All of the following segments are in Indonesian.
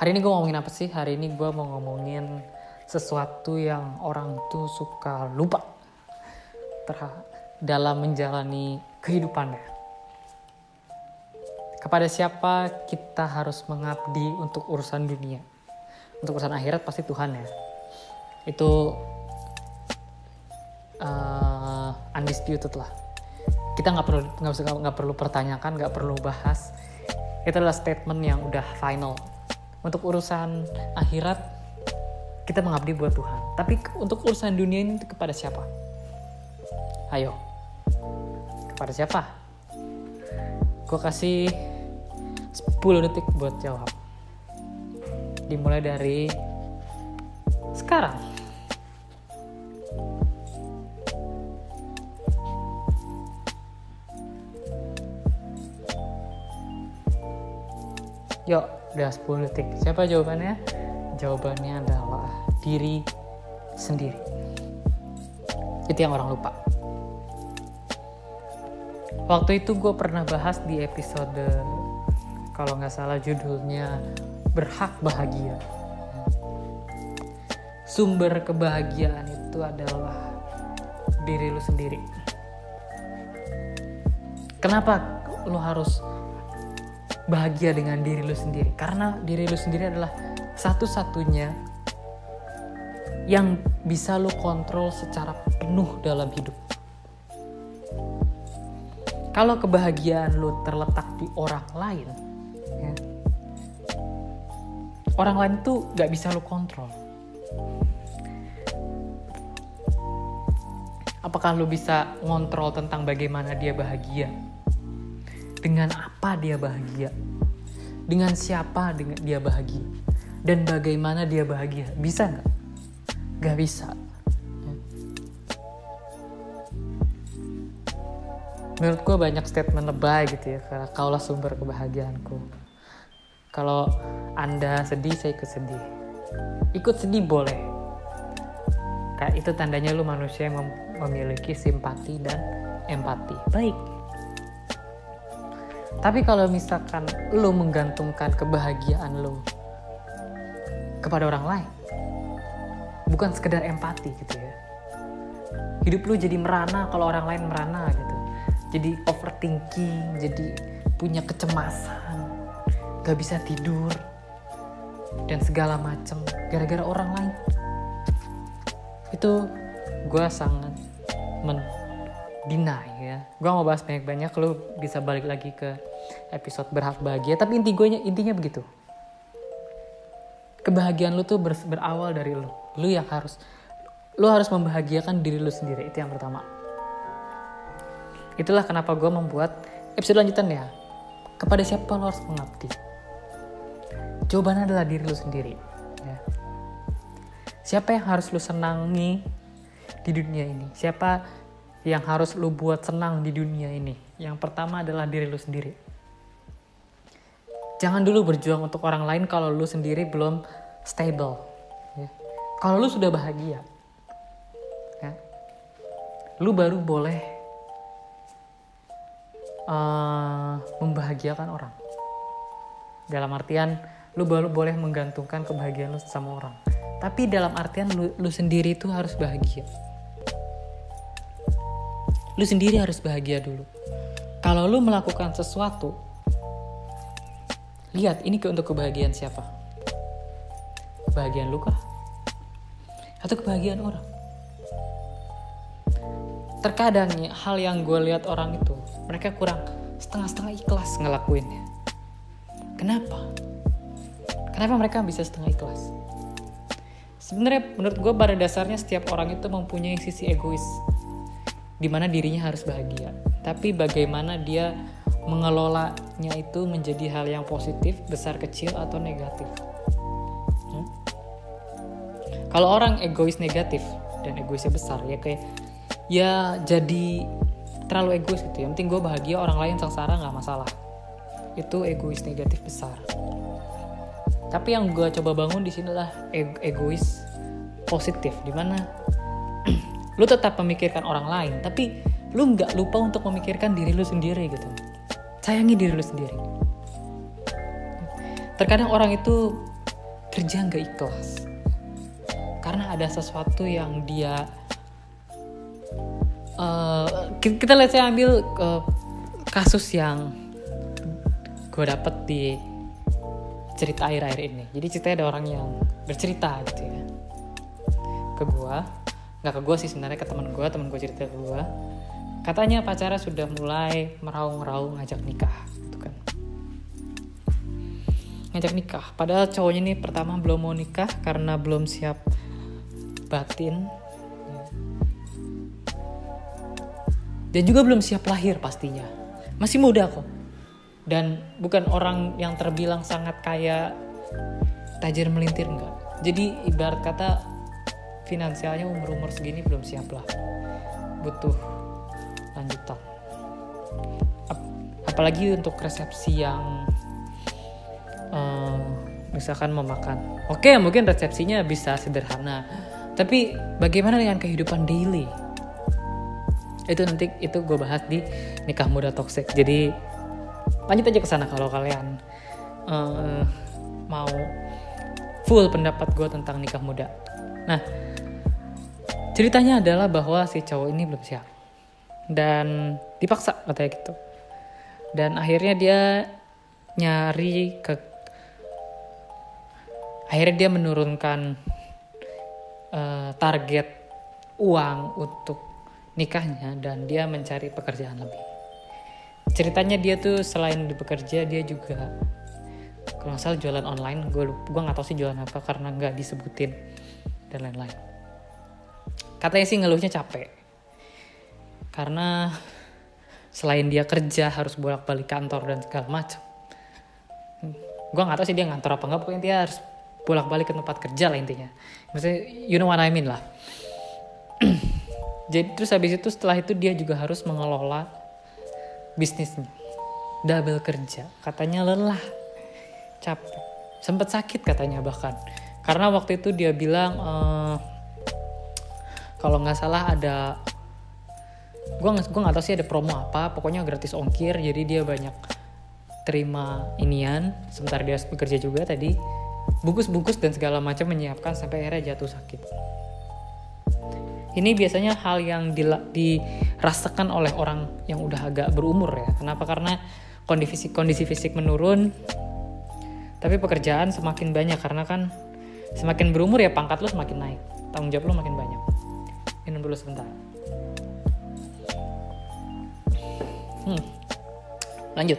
Hari ini gue ngomongin apa sih? Hari ini gue mau ngomongin sesuatu yang orang tuh suka lupa dalam menjalani kehidupannya. Kepada siapa kita harus mengabdi untuk urusan dunia? Untuk urusan akhirat pasti Tuhan ya. Itu uh, undisputed lah. Kita nggak perlu nggak perlu pertanyakan, nggak perlu bahas. Itu adalah statement yang udah final. Untuk urusan akhirat kita mengabdi buat Tuhan. Tapi untuk urusan dunia ini kepada siapa? Ayo. Kepada siapa? Gue kasih 10 detik buat jawab. Dimulai dari sekarang. Yuk, udah 10 detik. Siapa jawabannya? Jawabannya adalah diri sendiri. Itu yang orang lupa. Waktu itu gue pernah bahas di episode kalau nggak salah judulnya berhak bahagia. Sumber kebahagiaan itu adalah diri lu sendiri. Kenapa lu harus bahagia dengan diri lu sendiri? Karena diri lu sendiri adalah satu-satunya yang bisa lu kontrol secara penuh dalam hidup. Kalau kebahagiaan lu terletak di orang lain, ya, orang lain tuh gak bisa lu kontrol. Apakah lu bisa ngontrol tentang bagaimana dia bahagia? Dengan apa dia bahagia? Dengan siapa dia bahagia? Dan bagaimana dia bahagia? Bisa nggak? Gak bisa. Menurut gue banyak statement lebay gitu ya. Karena kaulah sumber kebahagiaanku. Kalau anda sedih, saya ikut sedih. Ikut sedih boleh. Kayak itu tandanya lu manusia yang mem memiliki simpati dan empati. Baik. Tapi kalau misalkan lu menggantungkan kebahagiaan lu kepada orang lain, bukan sekedar empati gitu ya. Hidup lu jadi merana kalau orang lain merana gitu. Jadi overthinking, jadi punya kecemasan, gak bisa tidur, dan segala macem gara-gara orang lain. Itu gue sangat mendinai ya. Gue mau bahas banyak-banyak, lu bisa balik lagi ke episode berhak bahagia. Tapi inti gue intinya begitu. Kebahagiaan lu tuh ber, berawal dari lu. Lu yang harus, lu harus membahagiakan diri lu sendiri. Itu yang pertama. Itulah kenapa gue membuat episode lanjutan ya. Kepada siapa lo harus mengabdi? Jawabannya adalah diri lu sendiri. Ya. Siapa yang harus lu senangi di dunia ini? Siapa yang harus lu buat senang di dunia ini? Yang pertama adalah diri lu sendiri. Jangan dulu berjuang untuk orang lain kalau lu sendiri belum stable. Ya. Kalau lu sudah bahagia, ya, lu baru boleh uh, membahagiakan orang. Dalam artian, lu baru boleh menggantungkan kebahagiaan lu sama orang. Tapi dalam artian lu, lu sendiri itu harus bahagia. Lu sendiri harus bahagia dulu. Kalau lu melakukan sesuatu, lihat ini untuk kebahagiaan siapa? Kebahagiaan lu kah? Atau kebahagiaan orang? Terkadang hal yang gue lihat orang itu, mereka kurang setengah-setengah ikhlas ngelakuinnya. Kenapa? Kenapa mereka bisa setengah ikhlas? Sebenarnya menurut gue pada dasarnya setiap orang itu mempunyai sisi egois di mana dirinya harus bahagia. Tapi bagaimana dia mengelolanya itu menjadi hal yang positif, besar kecil atau negatif. Hmm? Kalau orang egois negatif dan egoisnya besar ya kayak ya jadi terlalu egois gitu. Yang penting gue bahagia orang lain sengsara nggak masalah. Itu egois negatif besar. Tapi yang gue coba bangun di sini lah egois positif, di mana lu tetap memikirkan orang lain, tapi lu nggak lupa untuk memikirkan diri lu sendiri gitu. Sayangi diri lu sendiri. Terkadang orang itu kerja nggak ikhlas karena ada sesuatu yang dia uh, kita lihat saya ambil uh, kasus yang gue dapet di cerita air-air ini jadi ceritanya ada orang yang bercerita gitu ya ke gue nggak ke gue sih sebenarnya ke teman gue teman gue cerita ke gue katanya pacara sudah mulai meraung-raung ngajak nikah gitu kan. Ngajak nikah. Padahal cowoknya ini pertama belum mau nikah karena belum siap batin. Dan juga belum siap lahir pastinya. Masih muda kok. Dan bukan orang yang terbilang sangat kaya tajir melintir enggak. Jadi ibarat kata finansialnya umur-umur segini belum siap lah. Butuh lanjutan. Ap apalagi untuk resepsi yang uh, misalkan mau makan. Oke mungkin resepsinya bisa sederhana. Tapi bagaimana dengan kehidupan daily? Itu nanti itu gue bahas di nikah muda toxic. Jadi lanjut aja ke sana kalau kalian uh, mau full pendapat gue tentang nikah muda. Nah, ceritanya adalah bahwa si cowok ini belum siap. Dan dipaksa katanya gitu. Dan akhirnya dia nyari ke akhirnya dia menurunkan uh, target uang untuk nikahnya dan dia mencari pekerjaan lebih. Ceritanya dia tuh selain bekerja dia juga kalau salah jualan online. Gue gue nggak tahu sih jualan apa karena nggak disebutin dan lain-lain katanya sih ngeluhnya capek. Karena selain dia kerja harus bolak-balik kantor dan segala macam gue nggak tahu sih dia ngantor apa nggak pokoknya dia harus bolak-balik ke tempat kerja lah intinya. Maksudnya you know what I mean lah. Jadi terus habis itu setelah itu dia juga harus mengelola bisnisnya. Double kerja. Katanya lelah. Capek. Sempat sakit katanya bahkan. Karena waktu itu dia bilang uh, kalau nggak salah ada gue gue nggak tahu sih ada promo apa pokoknya gratis ongkir jadi dia banyak terima inian sebentar dia bekerja juga tadi bungkus-bungkus dan segala macam menyiapkan sampai akhirnya jatuh sakit ini biasanya hal yang dirasakan oleh orang yang udah agak berumur ya. Kenapa? Karena kondisi kondisi fisik menurun, tapi pekerjaan semakin banyak karena kan semakin berumur ya pangkat lo semakin naik, tanggung jawab lo makin banyak. Minum dulu sebentar. Hmm. Lanjut.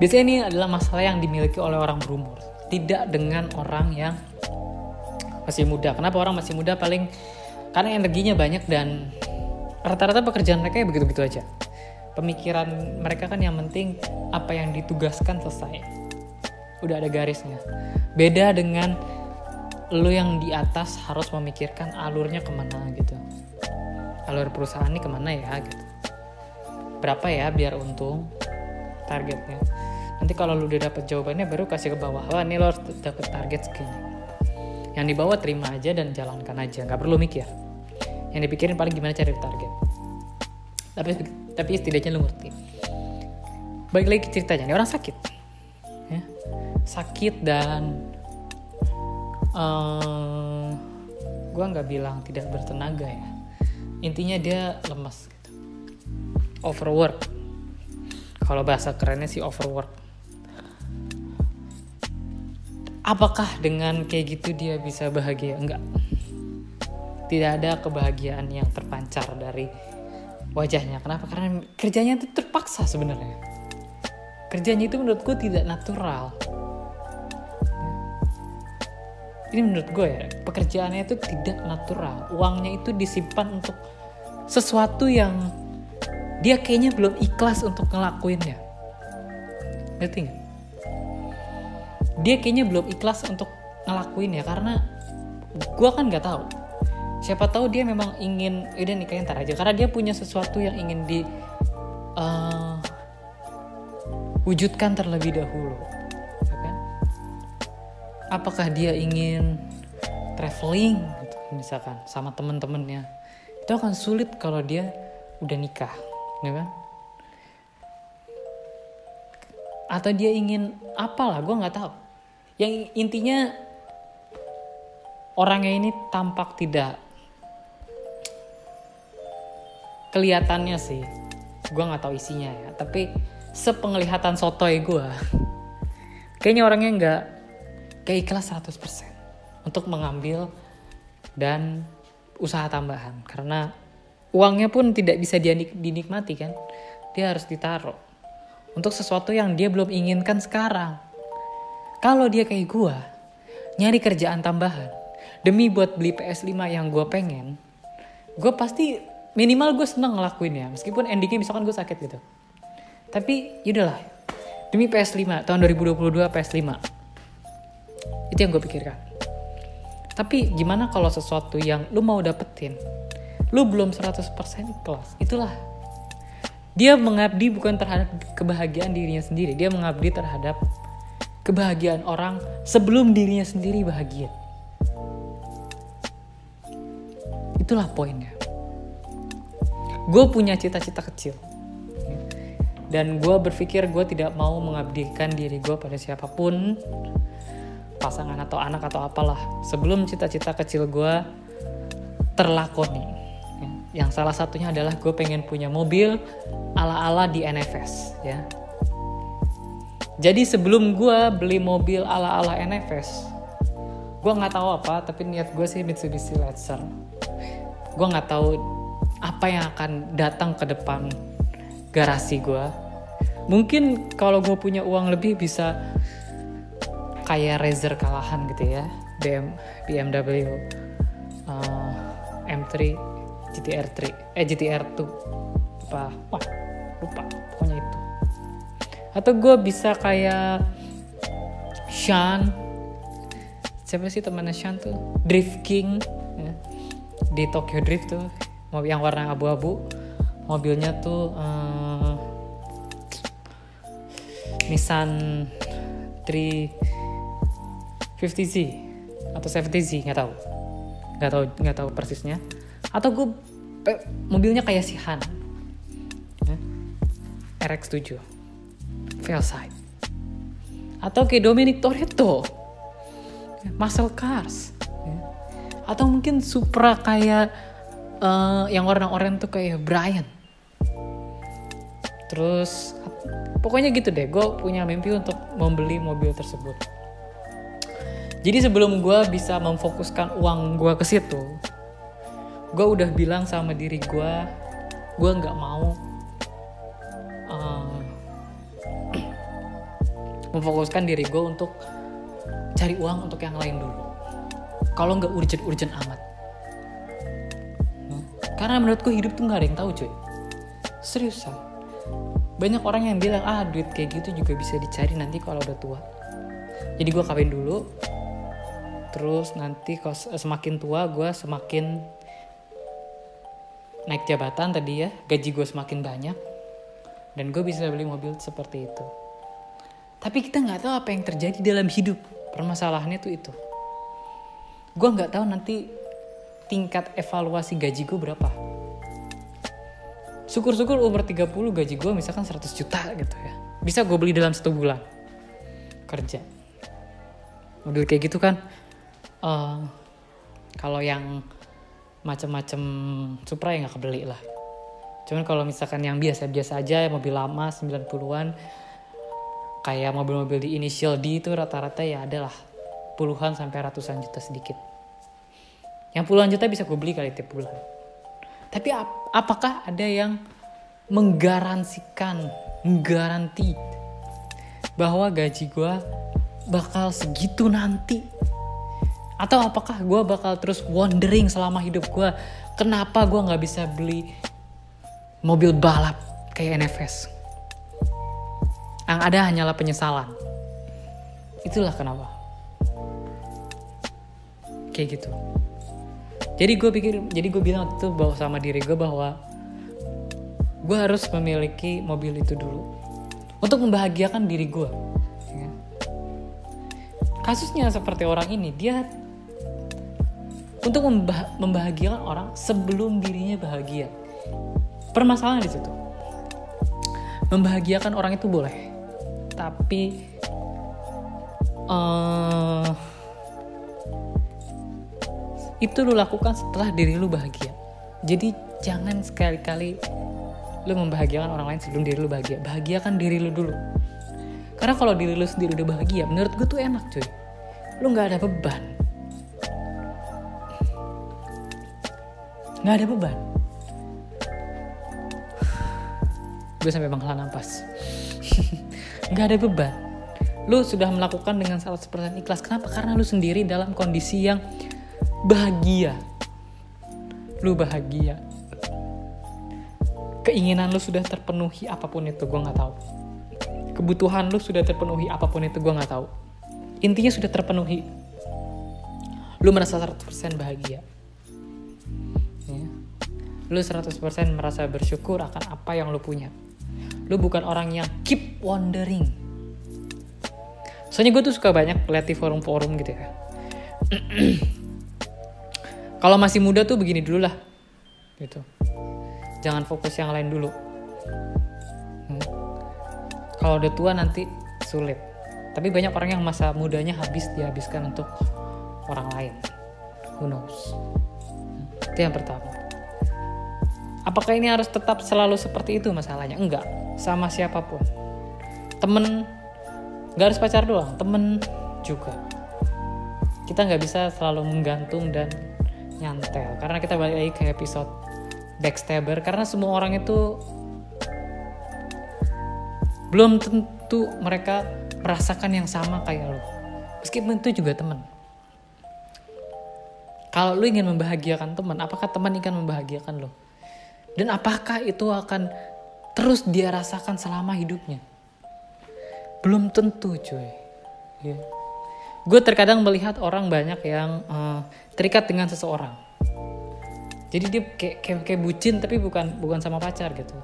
Biasanya ini adalah masalah yang dimiliki oleh orang berumur, tidak dengan orang yang masih muda. Kenapa orang masih muda paling karena energinya banyak dan rata-rata pekerjaan mereka ya begitu-begitu aja. Pemikiran mereka kan yang penting apa yang ditugaskan selesai. Udah ada garisnya. Beda dengan lo yang di atas harus memikirkan alurnya ke mana gitu. Alur perusahaan ini ke mana ya gitu. Berapa ya biar untung targetnya. Nanti kalau lu udah dapet jawabannya baru kasih ke bawah. Wah ini lo harus dapet target segini yang dibawa terima aja dan jalankan aja nggak perlu mikir yang dipikirin paling gimana cari target tapi tapi setidaknya lu ngerti balik lagi ceritanya ini orang sakit ya sakit dan gue nggak bilang tidak bertenaga ya. Intinya dia lemas gitu. overwork. Kalau bahasa kerennya sih overwork. Apakah dengan kayak gitu dia bisa bahagia? Enggak. Tidak ada kebahagiaan yang terpancar dari wajahnya. Kenapa? Karena kerjanya itu terpaksa sebenarnya. Kerjanya itu menurutku tidak natural ini menurut gue ya pekerjaannya itu tidak natural uangnya itu disimpan untuk sesuatu yang dia kayaknya belum ikhlas untuk ngelakuinnya ngerti gak? dia kayaknya belum ikhlas untuk ngelakuin ya karena gue kan nggak tahu siapa tahu dia memang ingin udah nikahin ntar aja karena dia punya sesuatu yang ingin di uh, wujudkan terlebih dahulu? Apakah dia ingin traveling gitu, misalkan sama temen-temennya? Itu akan sulit kalau dia udah nikah ya kan? Atau dia ingin apalah gue nggak tahu. Yang intinya orangnya ini tampak tidak kelihatannya sih. Gue nggak tahu isinya ya tapi sepenglihatan sotoy gue kayaknya orangnya nggak kayak ikhlas 100% untuk mengambil dan usaha tambahan. Karena uangnya pun tidak bisa dinik dinikmati kan? Dia harus ditaruh untuk sesuatu yang dia belum inginkan sekarang. Kalau dia kayak gue nyari kerjaan tambahan demi buat beli PS5 yang gue pengen gue pasti minimal gue seneng ngelakuin ya meskipun endingnya misalkan gue sakit gitu. Tapi yaudahlah demi PS5 tahun 2022 PS5 itu yang gue pikirkan. Tapi gimana kalau sesuatu yang lu mau dapetin lu belum 100% ikhlas? Itulah. Dia mengabdi bukan terhadap kebahagiaan dirinya sendiri dia mengabdi terhadap kebahagiaan orang sebelum dirinya sendiri bahagia. Itulah poinnya. Gue punya cita-cita kecil. Dan gue berpikir gue tidak mau mengabdikan diri gue pada siapa pun pasangan atau anak atau apalah. Sebelum cita-cita kecil gue terlakoni. Yang salah satunya adalah gue pengen punya mobil ala-ala di NFS ya. Jadi sebelum gue beli mobil ala-ala NFS gue nggak tahu apa tapi niat gue sih Mitsubishi Lancer. Gue nggak tahu apa yang akan datang ke depan garasi gue mungkin kalau gue punya uang lebih bisa kayak Razer kalahan gitu ya. BM BMW uh, M3 GTR 3 eh GTR 2 apa wah lupa. Pokoknya itu. Atau gue bisa kayak Sean. Siapa sih temannya Sean tuh? Drift King ya. di Tokyo Drift tuh. Mobil yang warna abu-abu. Mobilnya tuh uh, Nissan 350Z atau 70Z nggak tahu. Nggak tahu nggak tahu persisnya. Atau gue eh, mobilnya kayak si Han. Ya. RX7 Velside atau kayak Dominic Toretto. Muscle cars. Ya. atau mungkin Supra kayak uh, yang warna oranye tuh kayak Brian. Terus pokoknya gitu deh. Gue punya mimpi untuk membeli mobil tersebut jadi sebelum gue bisa memfokuskan uang gue ke situ gue udah bilang sama diri gue gue nggak mau uh, memfokuskan diri gue untuk cari uang untuk yang lain dulu. Kalau nggak urgent-urgent amat. Karena menurutku hidup tuh gak ada yang tahu cuy. Seriusan banyak orang yang bilang ah duit kayak gitu juga bisa dicari nanti kalau udah tua. Jadi gue kawin dulu terus nanti kalau semakin tua gue semakin naik jabatan tadi ya gaji gue semakin banyak dan gue bisa beli mobil seperti itu. Tapi kita nggak tahu apa yang terjadi dalam hidup. Permasalahannya tuh itu. Gue nggak tahu nanti tingkat evaluasi gaji gue berapa. Syukur-syukur umur 30 gaji gue misalkan 100 juta gitu ya. Bisa gue beli dalam satu bulan. Kerja. Model kayak gitu kan uh, kalau yang macam-macam Supra ya nggak kebeli lah cuman kalau misalkan yang biasa-biasa aja mobil lama 90-an kayak mobil-mobil di initial D itu rata-rata ya adalah puluhan sampai ratusan juta sedikit yang puluhan juta bisa gue beli kali tiap bulan. Tapi ap apakah ada yang menggaransikan, menggaranti bahwa gaji gue bakal segitu nanti? Atau apakah gue bakal terus wondering selama hidup gue kenapa gue nggak bisa beli mobil balap kayak NFS? Yang ada hanyalah penyesalan. Itulah kenapa. Kayak gitu jadi gue pikir jadi gue bilang itu bahwa sama diri gue bahwa gue harus memiliki mobil itu dulu untuk membahagiakan diri gue ya. kasusnya seperti orang ini dia untuk membah membahagiakan orang sebelum dirinya bahagia. Permasalahan di situ. Membahagiakan orang itu boleh tapi uh, itu lu lakukan setelah diri lu bahagia. Jadi jangan sekali-kali lu membahagiakan orang lain sebelum diri lu bahagia. Bahagiakan diri lu dulu. Karena kalau diri lu sendiri udah bahagia menurut gue tuh enak cuy. Lu nggak ada beban nggak ada beban. Gue sampai menghela nafas nggak ada beban. Lu sudah melakukan dengan 100% ikhlas. Kenapa? Karena lu sendiri dalam kondisi yang bahagia. Lu bahagia. Keinginan lu sudah terpenuhi apa pun itu gue nggak tahu. Kebutuhan lu sudah terpenuhi apa pun itu gue nggak tahu. Intinya sudah terpenuhi. Lu merasa 100% bahagia. Lu 100% merasa bersyukur akan apa yang lu punya. Lu bukan orang yang keep wondering. Soalnya gue tuh suka banyak lihat di forum-forum gitu ya. Kalau masih muda tuh begini dulu lah gitu. Jangan fokus yang lain dulu. Hmm. kalau udah tua nanti sulit. Tapi banyak orang yang masa mudanya habis dihabiskan untuk orang lain. Who knows? Hmm. itu yang pertama apakah ini harus tetap selalu seperti itu masalahnya? Enggak. Sama siapa pun. Temen nggak harus pacar doang temen juga. Kita nggak bisa selalu menggantung dan nyantel. Karena kita balik lagi ke episode backstabber karena semua orang itu belum tentu mereka merasakan yang sama kayak lo. Meskipun itu juga teman kalau lo ingin membahagiakan teman apakah teman ingin membahagiakan lo dan apakah itu akan terus dia rasakan selama hidupnya? Belum tentu cuy. Yeah. gue terkadang melihat orang banyak yang uh, terikat dengan seseorang. Jadi dia kayak, kayak kayak bucin tapi bukan bukan sama pacar gitu.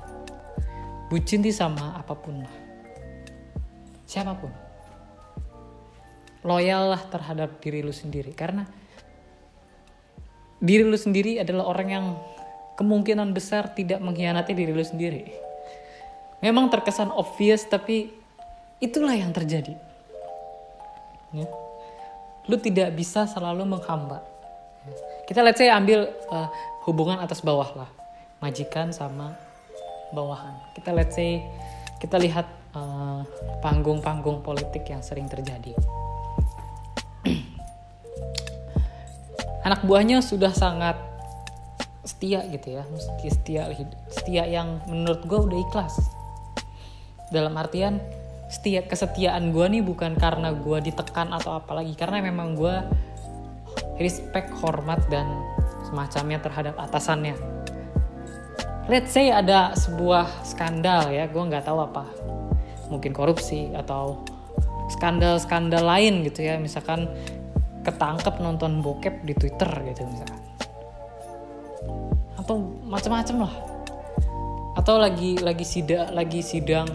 Bucin sih sama apa pun lah. Siapa pun. Loyal lah terhadap diri lu sendiri. Karena diri lu sendiri adalah orang yang kemungkinan besar tidak mengkhianati diri lu sendiri. Memang terkesan obvious tapi itulah yang terjadi. Ya. lu tidak bisa selalu menghamba. Kita lihat saya ambil uh, hubungan atas bawah lah. Majikan sama bawahan. Kita let's say kita lihat eh, panggung-panggung politik yang sering terjadi. Anak buahnya sudah sangat setia gitu ya. Setia setia setia yang menurut gue udah ikhlas. Dalam artian setia kesetiaan gue nih bukan karena gue ditekan atau apalagi karena memang gue respect, hormat dan semacamnya terhadap atasannya. Let's say ada sebuah skandal ya, gue nggak tahu apa, mungkin korupsi atau skandal-skandal lain gitu ya, misalkan ketangkep nonton bokep di Twitter gitu misalkan, atau macam-macam lah, atau lagi lagi sidang lagi sidang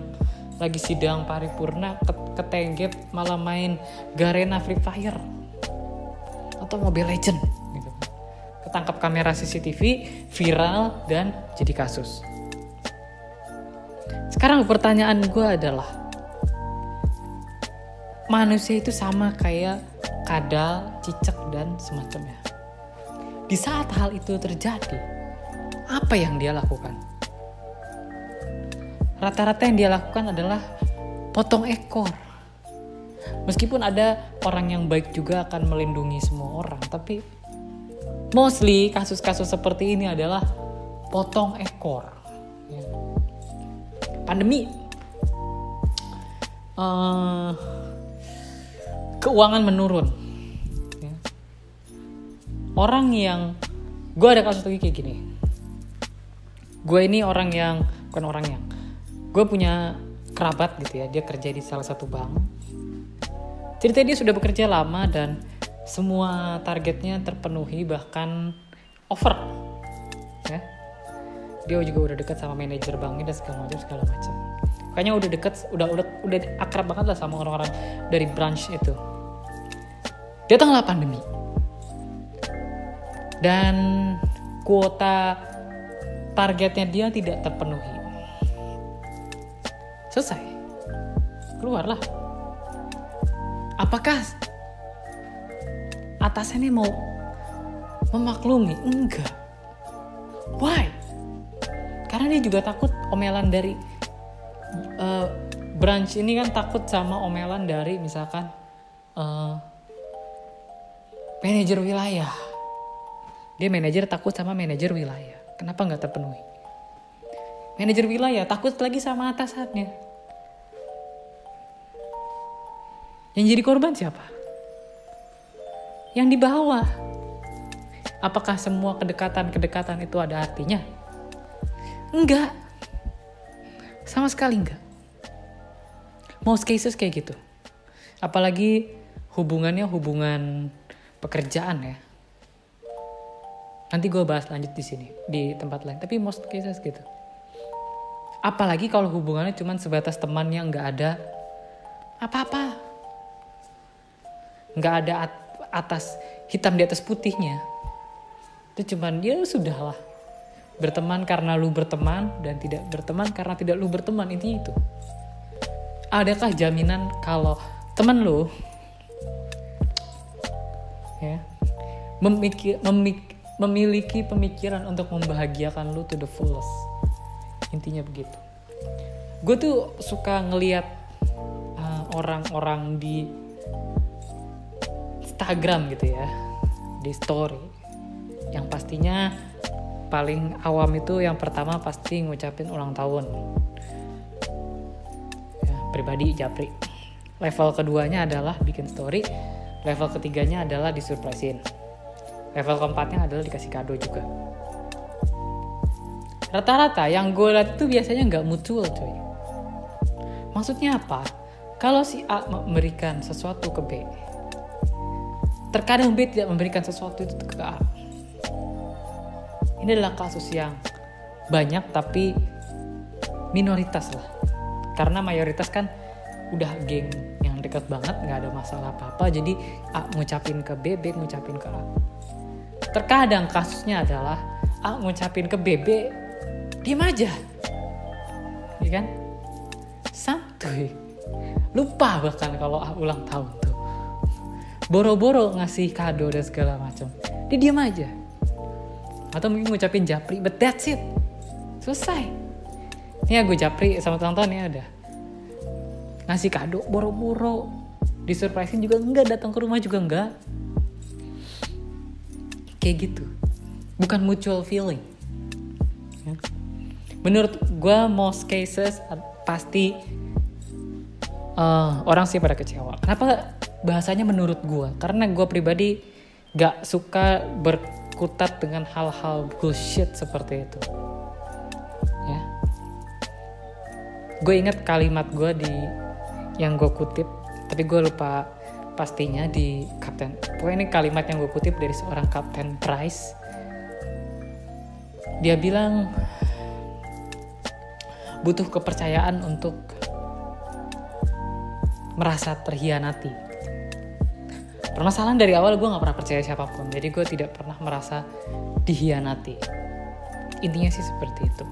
lagi sidang paripurna ketenggep malah main Garena Free Fire atau Mobile Legend gitu. Ketangkap kamera CCTV, viral dan jadi kasus. Sekarang pertanyaan gue adalah manusia itu sama kayak kadal, cicak dan semacamnya. Di saat hal itu terjadi, apa yang dia lakukan? Rata-rata yang dia lakukan adalah potong ekor meskipun ada orang yang baik juga akan melindungi semua orang tapi mostly kasus-kasus seperti ini adalah potong ekor ya. pandemi uh, keuangan menurun ya. orang yang gue ada kasus lagi kayak gini gue ini orang yang bukan orang yang gue punya kerabat gitu ya dia kerja di salah satu bank Ceritanya dia sudah bekerja lama dan semua targetnya terpenuhi bahkan over. Ya. Dia juga udah dekat sama manajer banknya dan segala macam segala macam. Kayaknya udah dekat, udah udah udah akrab banget lah sama orang-orang dari branch itu. Datanglah pandemi. Dan kuota targetnya dia tidak terpenuhi. Selesai. Keluarlah. Apakah atasannya mau memaklumi? Enggak. Why? Karena dia juga takut omelan dari uh, branch ini kan takut sama omelan dari misalkan uh, manajer wilayah. Dia manajer takut sama manajer wilayah kenapa nggak terpenuhi? Manajer wilayah takut lagi sama atasannya. Yang jadi korban siapa? Yang di bawah apakah semua kedekatan-kedekatan itu ada artinya? Enggak. Sama sekali enggak. Most cases kayak gitu. Apalagi hubungannya hubungan pekerjaan ya nanti gue bahas lanjut di sini di tempat lain. Tapi most cases gitu. Apalagi kalau hubungannya cuma sebatas teman yang nggak ada apa-apa. Nggak ada atas hitam di atas putihnya. Itu cuman ya sudah lah. Berteman karena lu berteman dan tidak berteman karena tidak lu berteman intinya itu. Adakah jaminan kalau teman lu ya memikir, memik, memiliki pemikiran untuk membahagiakan lu to the fullest. Intinya begitu. Gue tuh suka ngeliat uh, orang-orang di Instagram gitu ya di story. Yang pastinya paling awam itu yang pertama pasti ngucapin ulang tahun. Ya, pribadi japri. Level keduanya adalah bikin story level ketiganya adalah disurprisein level keempatnya adalah dikasih kado juga. Rata-rata yang gue lihat itu biasanya nggak mutual coy maksudnya apa? Kalau si A memberikan sesuatu ke B terkadang B tidak memberikan sesuatu itu ke A. Ini adalah kasus yang banyak tapi minoritas lah. Karena mayoritas kan udah geng yang dekat banget nggak ada masalah apa apa jadi A ngucapin ke B B ngucapin ke A terkadang kasusnya adalah A ngucapin ke B B diem aja. Ya kan? Santuy. Lupa bahkan kalau A ulang tahun tuh. Boro-boro ngasih kado dan segala macam. Dia diem aja. Atau mungkin ngucapin japri but that's it. Selesai. Ini gue japri sama teman-teman ya udah ngasih kado boro-boro. Disurprisein juga enggak datang ke rumah juga enggak kayak gitu. Bukan mutual feeling. Menurut gue most cases pasti uh, orang sih pada kecewa. Kenapa bahasanya menurut gue karena gue pribadi gak suka ber kutat dengan hal-hal bullshit seperti itu. Ya. Gue inget kalimat gue di yang gue kutip tapi gue lupa pastinya di Kapten. Pokoknya ini kalimat yang gue kutip dari seorang Kapten Price. Dia bilang butuh kepercayaan untuk merasa terhianati. Permasalahan dari awal gue nggak pernah percaya siapa pun jadi gue tidak pernah merasa dihianati. Intinya sih seperti itu.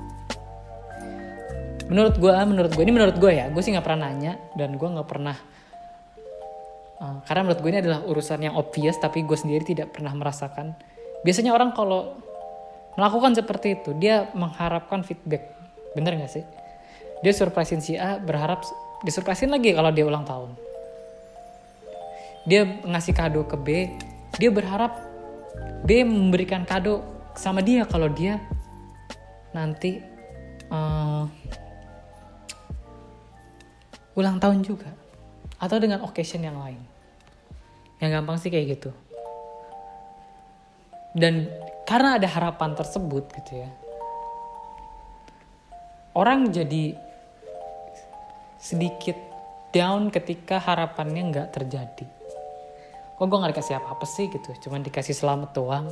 Menurut gue menurut gue ini menurut gue ya gue sih nggak pernah nanya dan gue nggak pernah uh, karena menurut gue ini adalah urusan yang obvious tapi gue sendiri tidak pernah merasakan. Biasanya orang kalau melakukan seperti itu dia mengharapkan feedback. Bener gak sih? Dia surprisein si A berharap disurprisein lagi kalau dia ulang tahun. Dia ngasih kado ke B dia berharap B memberikan kado sama dia kalau dia nanti uh, ulang tahun juga. Atau dengan occasion yang lain yang gampang sih kayak gitu. Dan karena ada harapan tersebut gitu ya orang jadi sedikit down ketika harapannya nggak terjadi. Kok gue gak dikasih apa-apa sih gitu cuman dikasih selamat doang.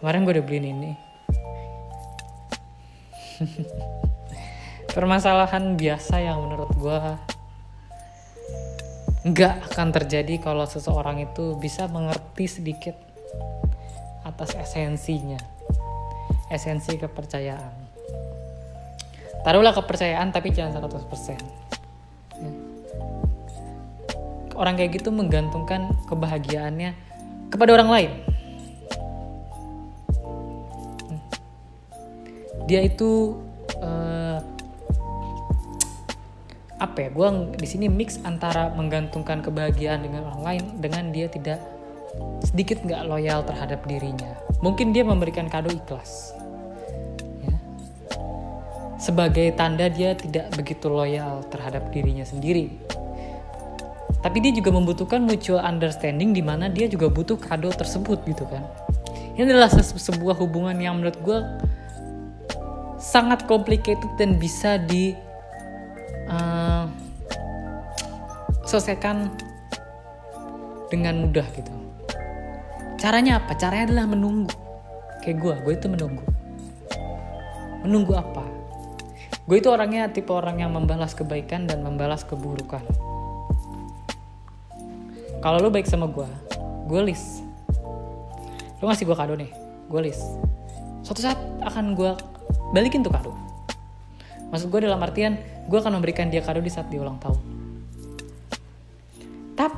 Kemarin gue udah beliin ini. Permasalahan biasa yang menurut gue nggak akan terjadi kalau seseorang itu bisa mengerti sedikit atas esensinya esensi kepercayaan taruhlah kepercayaan tapi jangan 100% ya. orang kayak gitu menggantungkan kebahagiaannya kepada orang lain Hmm. dia itu apa ya gue di sini mix antara menggantungkan kebahagiaan dengan orang lain dengan dia tidak sedikit nggak loyal terhadap dirinya. Mungkin dia memberikan kado ikhlas ya. sebagai tanda dia tidak begitu loyal terhadap dirinya sendiri. Tapi dia juga membutuhkan mutual understanding di mana dia juga butuh kado tersebut gitu kan. Ini adalah se- sebuah hubungan yang menurut gue sangat complicated dan bisa di eh, selesaikan dengan mudah gitu. Caranya apa? Caranya adalah menunggu. Kayak gue gue itu menunggu. Menunggu apa? Gue itu orangnya tipe orang yang membalas kebaikan dan membalas keburukan. Kalau lu baik sama gue gue list. Lu ngasih gue kado nih gue list. Suatu saat akan gue balikin tuh kado. Maksud gue dalam artian gue akan memberikan dia kado di saat dia ulang tahun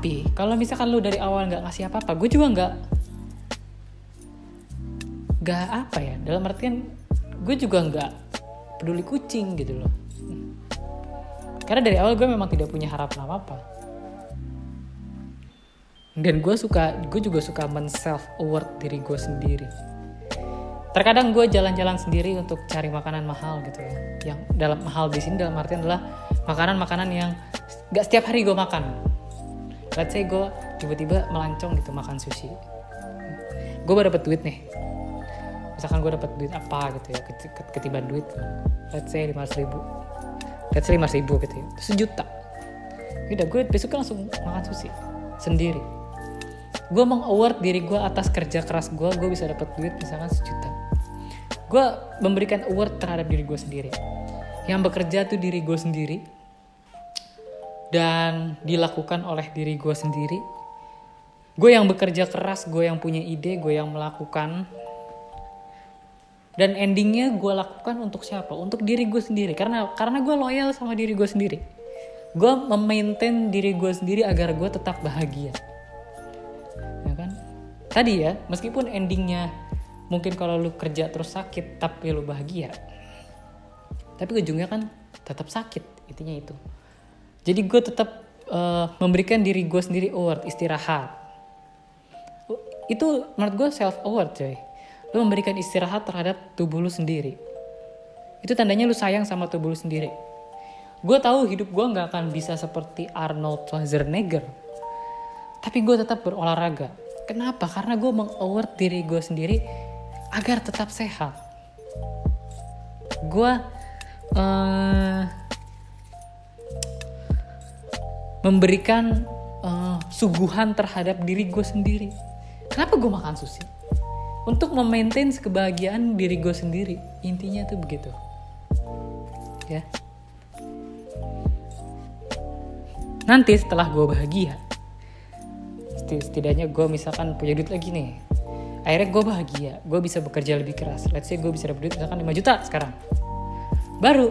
tapi kalau misalkan lu dari awal nggak ngasih apa-apa gue juga nggak nggak apa ya dalam artian gue juga nggak peduli kucing gitu loh. Karena dari awal gue memang tidak punya harapan apa apa dan gue suka gue juga suka men self award diri gue sendiri. Terkadang gue jalan-jalan sendiri untuk cari makanan mahal gitu ya. Yang dalam mahal di sini dalam artian adalah makanan-makanan yang gak setiap hari gue makan let's say gue tiba-tiba melancong gitu makan sushi. Gue baru dapet duit nih. Misalkan gue dapet duit apa gitu ya ket- ket- ketiban duit. Let's say lima ribu. Let's say lima ribu gitu ya sejuta. Udah gue besok langsung makan sushi sendiri. Gue meng-award diri gue atas kerja keras gue gue bisa dapet duit misalkan sejuta. Gue memberikan award terhadap diri gue sendiri. Yang bekerja tuh diri gue sendiri dan dilakukan oleh diri gue sendiri. Gue yang bekerja keras gue yang punya ide gue yang melakukan. Dan endingnya gue lakukan untuk siapa? Untuk diri gue sendiri. Karena karena gue loyal sama diri gue sendiri. Gue memaintain diri gue sendiri agar gue tetap bahagia. Ya kan? Tadi ya meskipun endingnya mungkin kalau lu kerja terus sakit tapi lu bahagia. Tapi ujungnya kan tetap sakit intinya itu jadi gue tetap eh, memberikan diri gue sendiri award istirahat. Itu menurut gue self award coy. Lu memberikan istirahat terhadap tubuh lu sendiri. Itu tandanya lu sayang sama tubuh lu sendiri. Gue tahu hidup gue nggak akan bisa seperti Arnold Schwarzenegger. Tapi gue tetap berolahraga. Kenapa? Karena gue meng-award diri gue sendiri agar tetap sehat. Gue eh, memberikan eh, suguhan terhadap diri gue sendiri. Kenapa gue makan sushi? Untuk memaintain kebahagiaan diri gue sendiri. Intinya tuh begitu. Ya. Nanti setelah gue bahagia seti- setidaknya gue misalkan punya duit lagi nih. Akhirnya gue bahagia gue bisa bekerja lebih keras. Let's say gue bisa dapat duit misalkan 5 juta sekarang. Baru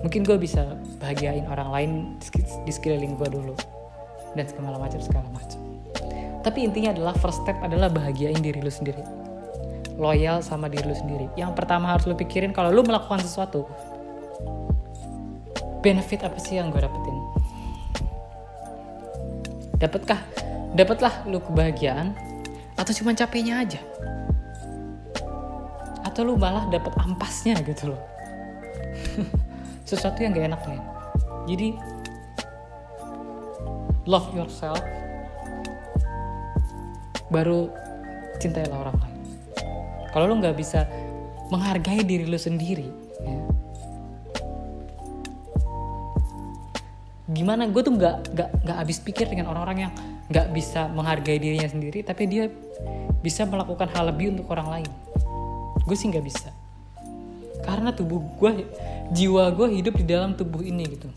mungkin gue bisa bahagiain orang lain di sek- di sekeliling gue dulu. Dan segala macam segala macam. Tapi intinya adalah first step adalah bahagiain diri lu sendiri. Loyal sama diri lu sendiri. Yang pertama harus lu pikirin kalau lu melakukan sesuatu benefit apa sih yang gue dapetin? Dapatkah dapatlah lu kebahagiaan atau cuma capeknya aja? Atau lu malah dapat ampasnya gitu loh sesuatu yang gak enak men jadi love yourself baru cintailah orang lain. Kalau lu nggak bisa menghargai diri lu sendiri ya, gimana? Gue tuh nggak nggak nggak habis pikir dengan orang-orang yang nggak bisa menghargai dirinya sendiri tapi dia bisa melakukan hal lebih untuk orang lain. Gue sih nggak bisa. Karena tubuh gue jiwa gue hidup di dalam tubuh ini gitu.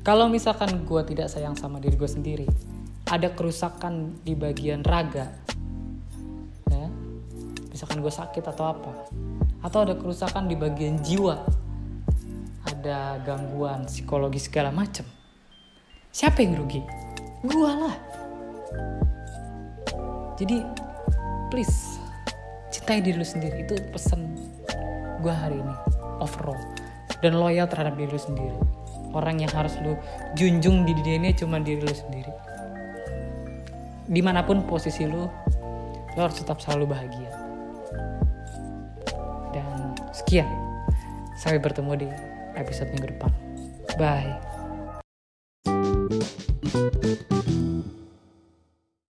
Kalau misalkan gue tidak sayang sama diri gue sendiri ada kerusakan di bagian raga ya. Misalkan gue sakit atau apa. Atau ada kerusakan di bagian jiwa. Ada gangguan psikologi segala macam siapa yang rugi? Gua lah. Jadi please cintai diri lu sendiri. Itu pesan gua hari ini overall dan loyal terhadap diri lu sendiri. Orang yang harus lu junjung di dunia ini cuma diri lu sendiri. Di mana pun posisi lu lu harus tetap selalu bahagia. Dan sekian. Sampai bertemu di episode minggu depan. Bye